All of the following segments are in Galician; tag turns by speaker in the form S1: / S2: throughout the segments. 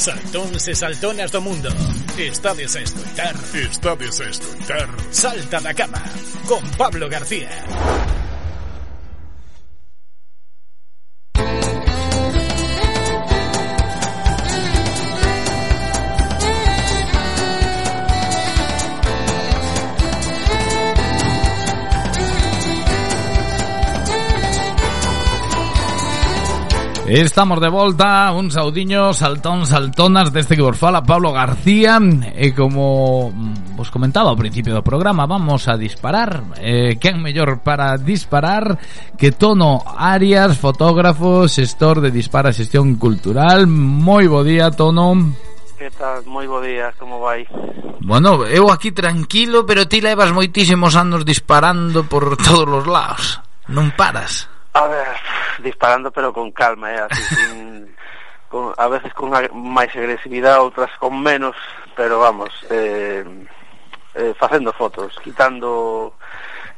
S1: Saltón se saltó do mundo. Está
S2: desestuitar. Está desestuitar.
S1: Salta la cama con Pablo García.
S3: Estamos de volta, un saudiño, saltón, saltonas deste que vos fala Pablo García. E como vos comentaba ao principio do programa, vamos a disparar. Eh, Quen mellor para disparar que Tono Arias, fotógrafo, xestor de Dispara Xestión Cultural. Moi bo día, Tono.
S4: Que tal? Moi bo día, como vai?
S3: Bueno, eu aquí tranquilo, pero ti levas moitísimos anos disparando por todos os lados. Non paras.
S4: A ver, disparando pero con calma, eh, así, sin, con, a veces con máis agresividade, outras con menos, pero vamos, eh, eh, facendo fotos, quitando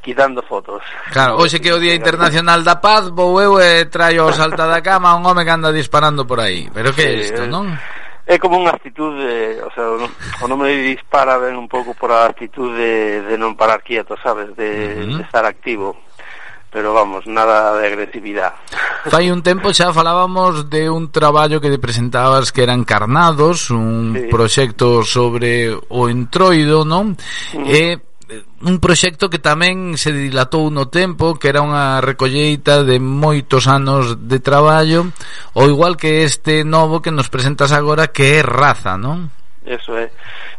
S4: quitando fotos.
S3: Claro, hoxe que é o Día Internacional da Paz, vou eu e traio o salta da cama un home que anda disparando por aí. Pero que é isto, eh, non?
S4: É como unha actitude, o sea, o nome dispara ven un pouco por a actitude de, de non parar quieto, sabes, de, uh -huh. de estar activo pero vamos, nada de agresividade.
S3: Fai un tempo xa falábamos de un traballo que te presentabas que eran carnados, un sí. proxecto sobre o entroido, non? Mm. E eh, un proxecto que tamén se dilatou no tempo, que era unha recolleita de moitos anos de traballo, ou igual que este novo que nos presentas agora que é raza, non?
S4: Eso é.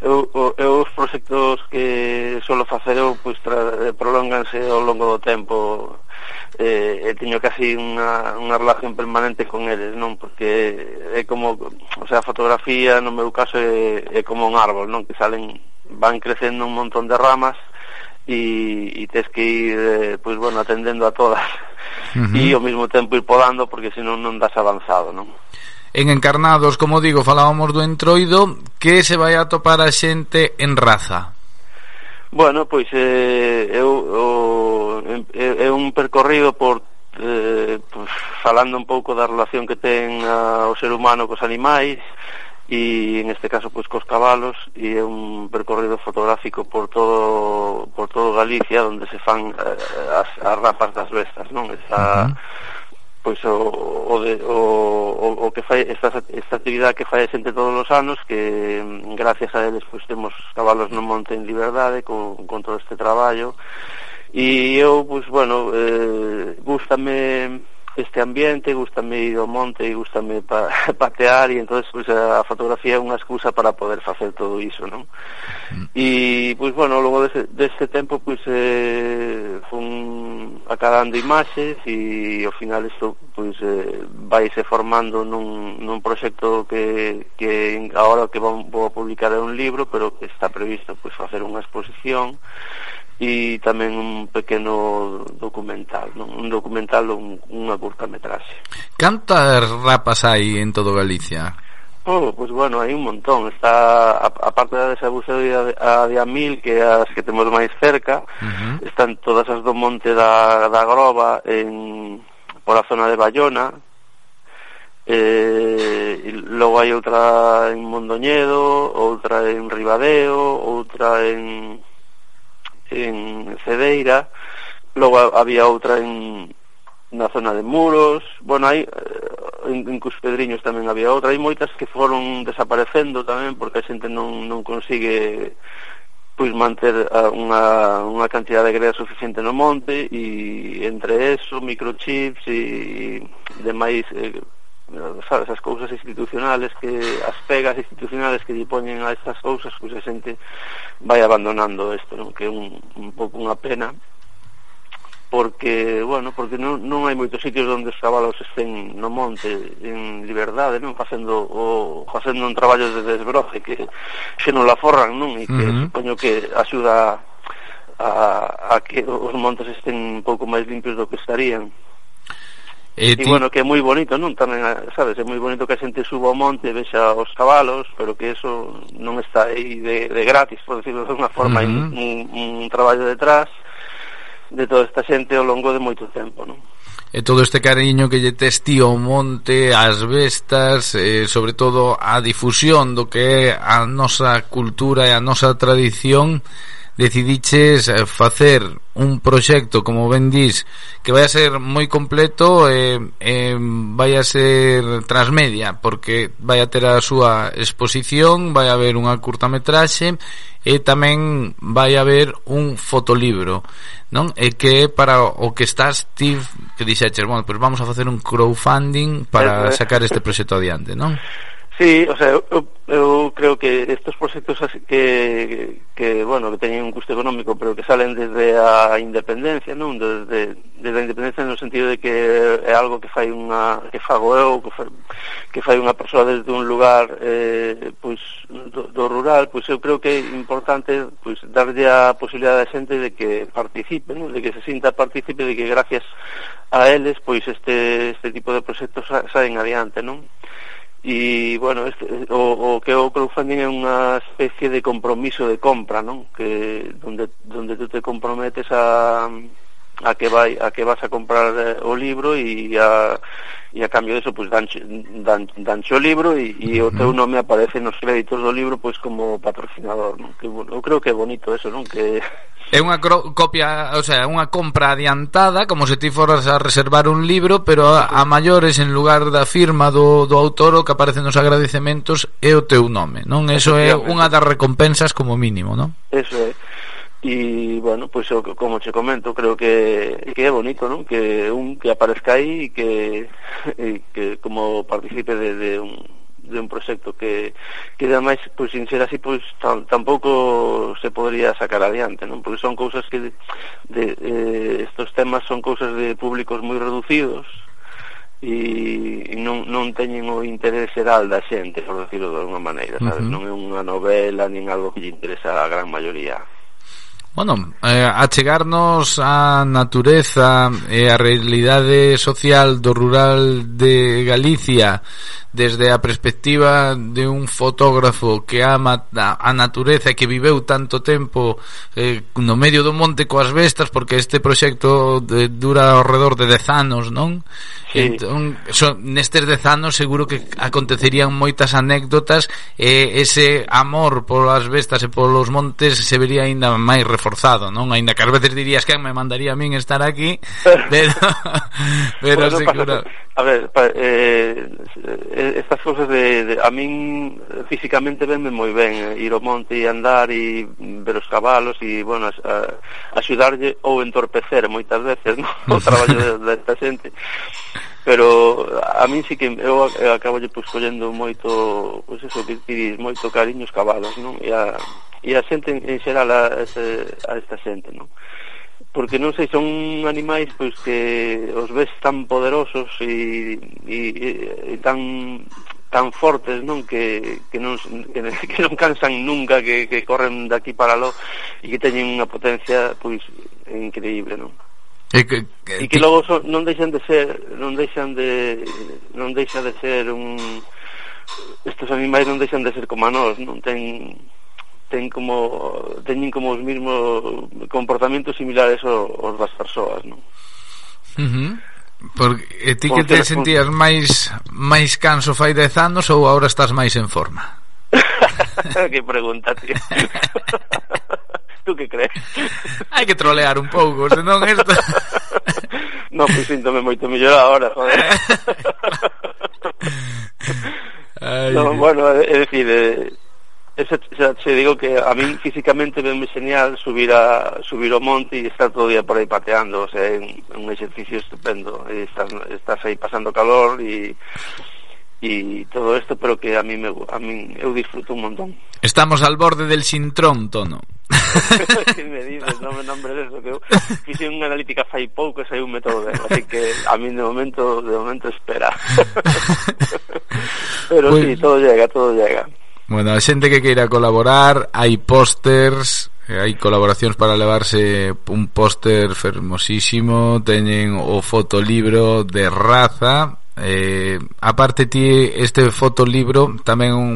S4: Eu, eu os proxectos que solo facer eu pois, tra, eh, prolonganse ao longo do tempo eh, e teño casi unha, unha relación permanente con eles, non? Porque é como, o sea, a fotografía no meu caso é, é como un árbol, non? Que salen, van crecendo un montón de ramas e, e tes que ir, eh, pois, bueno, atendendo a todas uh -huh. e ao mesmo tempo ir podando porque senón non das avanzado, non?
S3: En Encarnados, como digo, falábamos do entroido Que se vai a topar a xente en raza?
S4: Bueno, pois eh, eu, o, é, é un percorrido por eh, pues, falando un pouco da relación que ten a, o ser humano cos animais e en este caso pois cos cabalos e é un percorrido fotográfico por todo por todo Galicia onde se fan eh, as, as rapas das bestas, non? Esa uh -huh pois o, o, de, o, o, o que fai esta, esta actividade que fai a xente todos os anos que mm, gracias a eles pois temos cabalos no monte en liberdade con, con todo este traballo. E eu pois bueno eh, gustame este ambiente, gustame ir ao monte e gustame pa, patear e entonces pois, a fotografía é unha excusa para poder facer todo iso, non? Mm. E pois bueno, logo deste, deste tempo pois eh, fun acabando imaxes e ao final isto pois eh, vaise formando nun, nun proxecto que, que agora que vou, vou publicar é un libro, pero que está previsto pois facer unha exposición e tamén un pequeno documental, non? un documental un, unha curtametraxe.
S3: Cantas rapas hai en todo Galicia?
S4: Oh, pois pues bueno, hai un montón Está, a, a parte da Desabuso e a, a de Amil Que as que temos máis cerca uh -huh. Están todas as do monte da, da Groba en, Por a zona de Bayona eh, logo hai outra en Mondoñedo Outra en Ribadeo Outra en en Cedeira, logo había outra en na zona de Muros, bueno, aí eh, en, en Cuspedriños tamén había outra, hai moitas que foron desaparecendo tamén porque a xente non, non consigue pois manter unha, unha cantidad de greda suficiente no monte e entre eso, microchips e demais eh, sabes, as cousas institucionales que as pegas institucionales que lle poñen a estas cousas, pois a xente vai abandonando isto, non? Que é un, un pouco unha pena porque, bueno, porque non, non hai moitos sitios onde os cabalos estén no monte en liberdade, non facendo o facendo un traballo de desbroce que se non la forran, non? E que uh -huh. supoño que axuda a, a que os montes estén un pouco máis limpios do que estarían. E, ti... e bueno, que é moi bonito, non? Tamén, sabes, é moi bonito que a xente suba ao monte e vexa os cabalos, pero que eso non está aí de, de gratis, por decirlo de unha forma, uh -huh. un, un, un traballo detrás de toda esta xente ao longo de moito tempo, non?
S3: e todo este cariño que lle tes ti ao monte, ás bestas, e sobre todo a difusión do que é a nosa cultura e a nosa tradición decidiches eh, facer un proxecto, como ben dis, que vai a ser moi completo e, e vai a ser transmedia, porque vai a ter a súa exposición, vai a haber unha curtametraxe e tamén vai a haber un fotolibro, non? E que para o que estás ti que dixeches, bueno, pois pues vamos a facer un crowdfunding para sacar este proxecto adiante, non?
S4: Sí, o sea, eu, eu creo que estos proxectos que, que, bueno, que teñen un custo económico, pero que salen desde a independencia, non? Desde, desde a independencia no sentido de que é algo que fai unha que fago eu, que fai, que fai unha persoa desde un lugar eh, pois, do, do rural, pois eu creo que é importante pois, darlle a posibilidade a xente de que participe, non? De que se sinta partícipe, de que gracias a eles, pois este, este tipo de proxectos saen adiante, non? E, bueno, este, o, o que o crowdfunding é unha especie de compromiso de compra, non? Que, donde, donde tú te comprometes a, a que vai a que vas a comprar eh, o libro e a e a cambio diso eso pues, dan, dan, o libro e, e o teu nome aparece nos créditos do libro pois pues, como patrocinador, non? Que bueno, eu creo que é bonito eso, non? Que
S3: É unha copia, o sea, unha compra adiantada, como se ti foras a reservar un libro, pero a, a maiores en lugar da firma do, do autor o que aparece nos agradecementos é o teu nome, non? Eso é unha das recompensas como mínimo, non?
S4: Eso é e, bueno, pois pues, como che comento, creo que, que é bonito, non? Que un que aparezca aí e que, e que como participe de, de un de un proxecto que que ademais, pois sin ser así, pois tampouco se podría sacar adiante, non? Porque son cousas que de, de eh, estos temas son cousas de públicos moi reducidos e non, non teñen o interés xeral da xente, por decirlo de alguma maneira, sabes? Uh -huh. Non é unha novela nin algo que lle interesa a gran maioría.
S3: Bueno, eh, achegarnos á natureza e a realidade social do rural de Galicia desde a perspectiva de un fotógrafo que ama a natureza e que viveu tanto tempo eh, no medio do monte coas bestas porque este proxecto eh, de, dura alrededor de 10 anos, non? Sí. Entón, so, nestes 10 anos seguro que acontecerían moitas anécdotas e eh, ese amor polas bestas e polos montes se vería aínda máis reforzado, non? Aínda que ás veces dirías que me mandaría a min estar aquí, pero
S4: pero bueno, seguro... A ver, pa, eh, Eh, estas cousas de, de a min físicamente venme moi ben eh, ir ao monte e andar e ver os cabalos e bueno, a, a, axudarlle ou entorpecer moitas veces no? o traballo desta de, xente pero a min sí que eu acabo lle pues, collendo moito pues eso que tiris, moito cariño os cabalos non? E, a, e a xente en xeral a, ese, a esta xente non? porque non sei, son animais pois que os ves tan poderosos e, e, e tan tan fortes, non, que, que non que, que non cansan nunca, que, que corren de aquí para lo e que teñen unha potencia pois increíble, non? E que, que, e que logo son, non deixan de ser, non deixan de non deixa de ser un estes animais non deixan de ser como a nós, non ten ten como teñen como os mesmos comportamentos similares aos, aos das persoas, non?
S3: Uh -huh. Porque ti que te sentías máis máis canso fai 10 anos ou agora estás máis en forma?
S4: que pregunta, tío. Tú que crees?
S3: Hai que trolear un pouco, senón esto...
S4: no, pois pues, síntome moito mellor agora, joder. Ay, no, bueno, é dicir, eh, Ese, xa, xa digo que a mí físicamente venme señal subir a subir ao monte e estar todo o día por aí pateando, o sea, é un, un exercicio estupendo, e estás, estás aí pasando calor e e todo isto, pero que a mí me a mí eu disfruto un montón.
S3: Estamos al borde del sintrón, Tono.
S4: que me dices, non me nombres eso, que eu fixen unha analítica fai pouco e un método ben, así que a mí de momento, de momento espera. pero pues... sí, todo llega, todo llega.
S3: Bueno, a xente que queira colaborar, hai pósters, eh, hai colaboracións para levarse un póster fermosísimo, teñen o fotolibro de raza, eh, aparte ti este fotolibro tamén un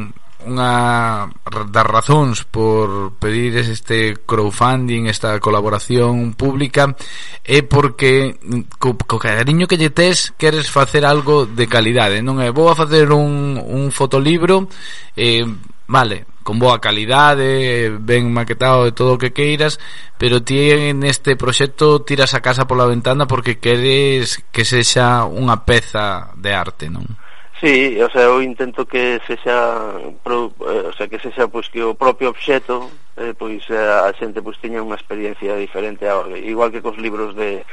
S3: unha das razóns por pedir este crowdfunding, esta colaboración pública é porque co, co cariño que lle tes queres facer algo de calidade, non é vou a facer un, un fotolibro eh, vale, con boa calidade, ben maquetado de todo o que queiras, pero ti en este proxecto tiras a casa pola ventana porque queres que sexa unha peza de arte, non?
S4: Sí, o sea, eu intento que sexa pro, eh, o sea, que sexa pois que o propio obxeto eh, pois eh, a xente pois teña unha experiencia diferente ao, igual que cos libros de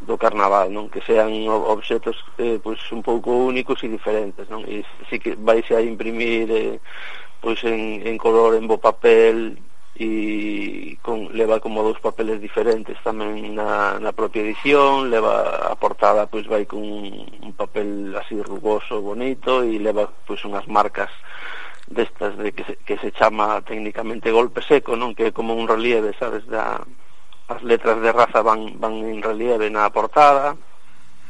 S4: do carnaval, non? Que sean obxetos eh, pois un pouco únicos e diferentes, non? E si que vais a imprimir eh, pois en, en color, en bo papel, e con, leva como dous papeles diferentes tamén na, na propia edición leva a portada pois vai con un, un papel así rugoso bonito e leva pois unhas marcas destas de que se, que se chama técnicamente golpe seco non? Que é como un relieve sabes da, as letras de raza van, van en relieve na portada.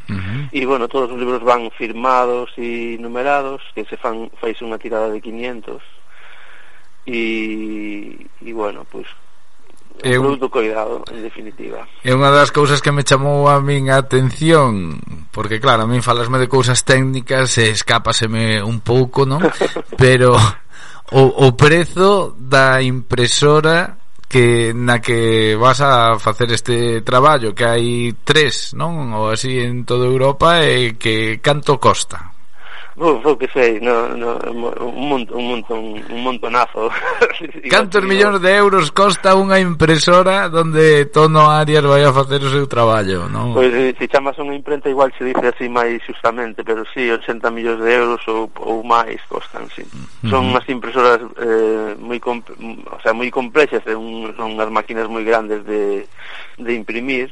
S4: Uh -huh. E, bueno, todos os libros van firmados e numerados, que se fan, fais unha tirada de 500 e, e bueno, pois pues, é un produto coidado, en definitiva.
S3: É unha das cousas que me chamou a min a atención, porque claro, a min falasme de cousas técnicas e escápaseme un pouco, non? Pero o, o prezo da impresora que na que vas a facer este traballo, que hai tres, non? Ou así en toda Europa e que canto costa?
S4: Uf, vou que sei, no, no, un, montón, un, montón, un montonazo.
S3: Cantos millóns de euros costa unha impresora donde Tono Arias vai a facer o seu traballo, non?
S4: Pois pues, se chamas unha imprenta igual se dice así máis justamente, pero si, sí, 80 millóns de euros ou, ou máis costan, sí. Uh -huh. Son unhas impresoras eh, moi, o sea, moi complexas, eh, son unhas máquinas moi grandes de, de imprimir,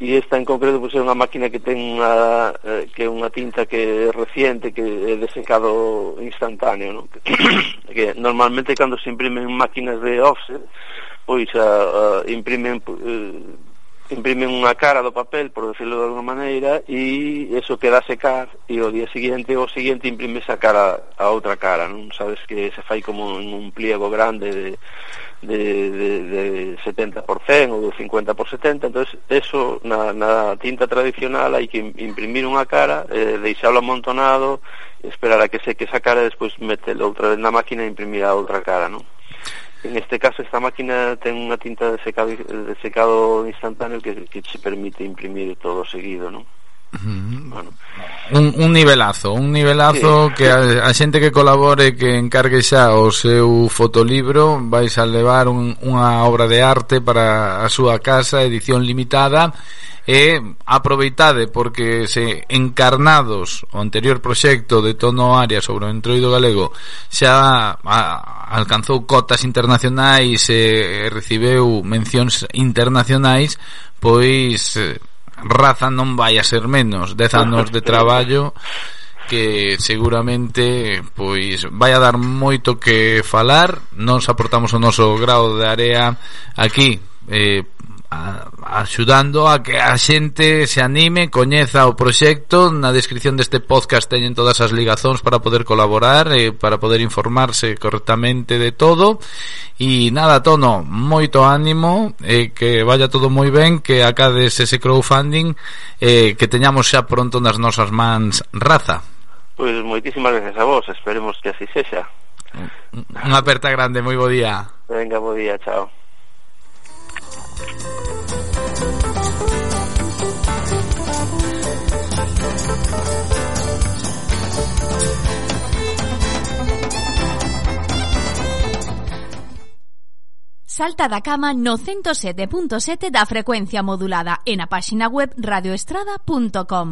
S4: e esta en concreto pois, é unha máquina que ten unha, eh, que é unha tinta que é reciente que é de secado instantáneo non? Que, que normalmente cando se imprimen máquinas de offset pois a, a imprimen eh, imprimen unha cara do papel, por decirlo de alguna maneira, e eso queda a secar, e o día seguinte, o seguinte, imprime esa cara a outra cara, non? Sabes que se fai como en un pliego grande de, de, de, de 70 por 100 ou de 50 por 70, entonces eso na, na tinta tradicional hai que imprimir unha cara, eh, deixalo amontonado, esperar a que seque esa cara e despois metelo outra vez na máquina e imprimir a outra cara, non? En este caso esta máquina ten unha tinta de secado, de secado instantáneo que, que se permite imprimir todo seguido, non?
S3: Bueno. Un, un nivelazo, un nivelazo sí. que a, a xente que colabore que encargue xa o seu fotolibro vais a levar un, unha obra de arte para a súa casa, edición limitada e aproveitade porque se encarnados o anterior proxecto de Tono Área sobre o entroido galego xa a, alcanzou cotas internacionais e, e recibeu mencións internacionais pois eh, raza non vai a ser menos. 10 anos de traballo que seguramente pois vai a dar moito que falar, nos aportamos o noso grado de area aquí eh, a, axudando a que a xente se anime, coñeza o proxecto, na descripción deste podcast teñen todas as ligazóns para poder colaborar e para poder informarse correctamente de todo. E nada, Tono, moito ánimo, e que vaya todo moi ben, que acades ese crowdfunding, e que teñamos xa pronto nas nosas mans raza.
S4: Pois pues, moitísimas gracias a vos, esperemos que así sexa.
S3: Unha aperta grande, moi bo día.
S4: Venga, bo día, chao.
S5: Salta da cama no 107.7 da frecuencia modulada e na páxina web radioestrada.com.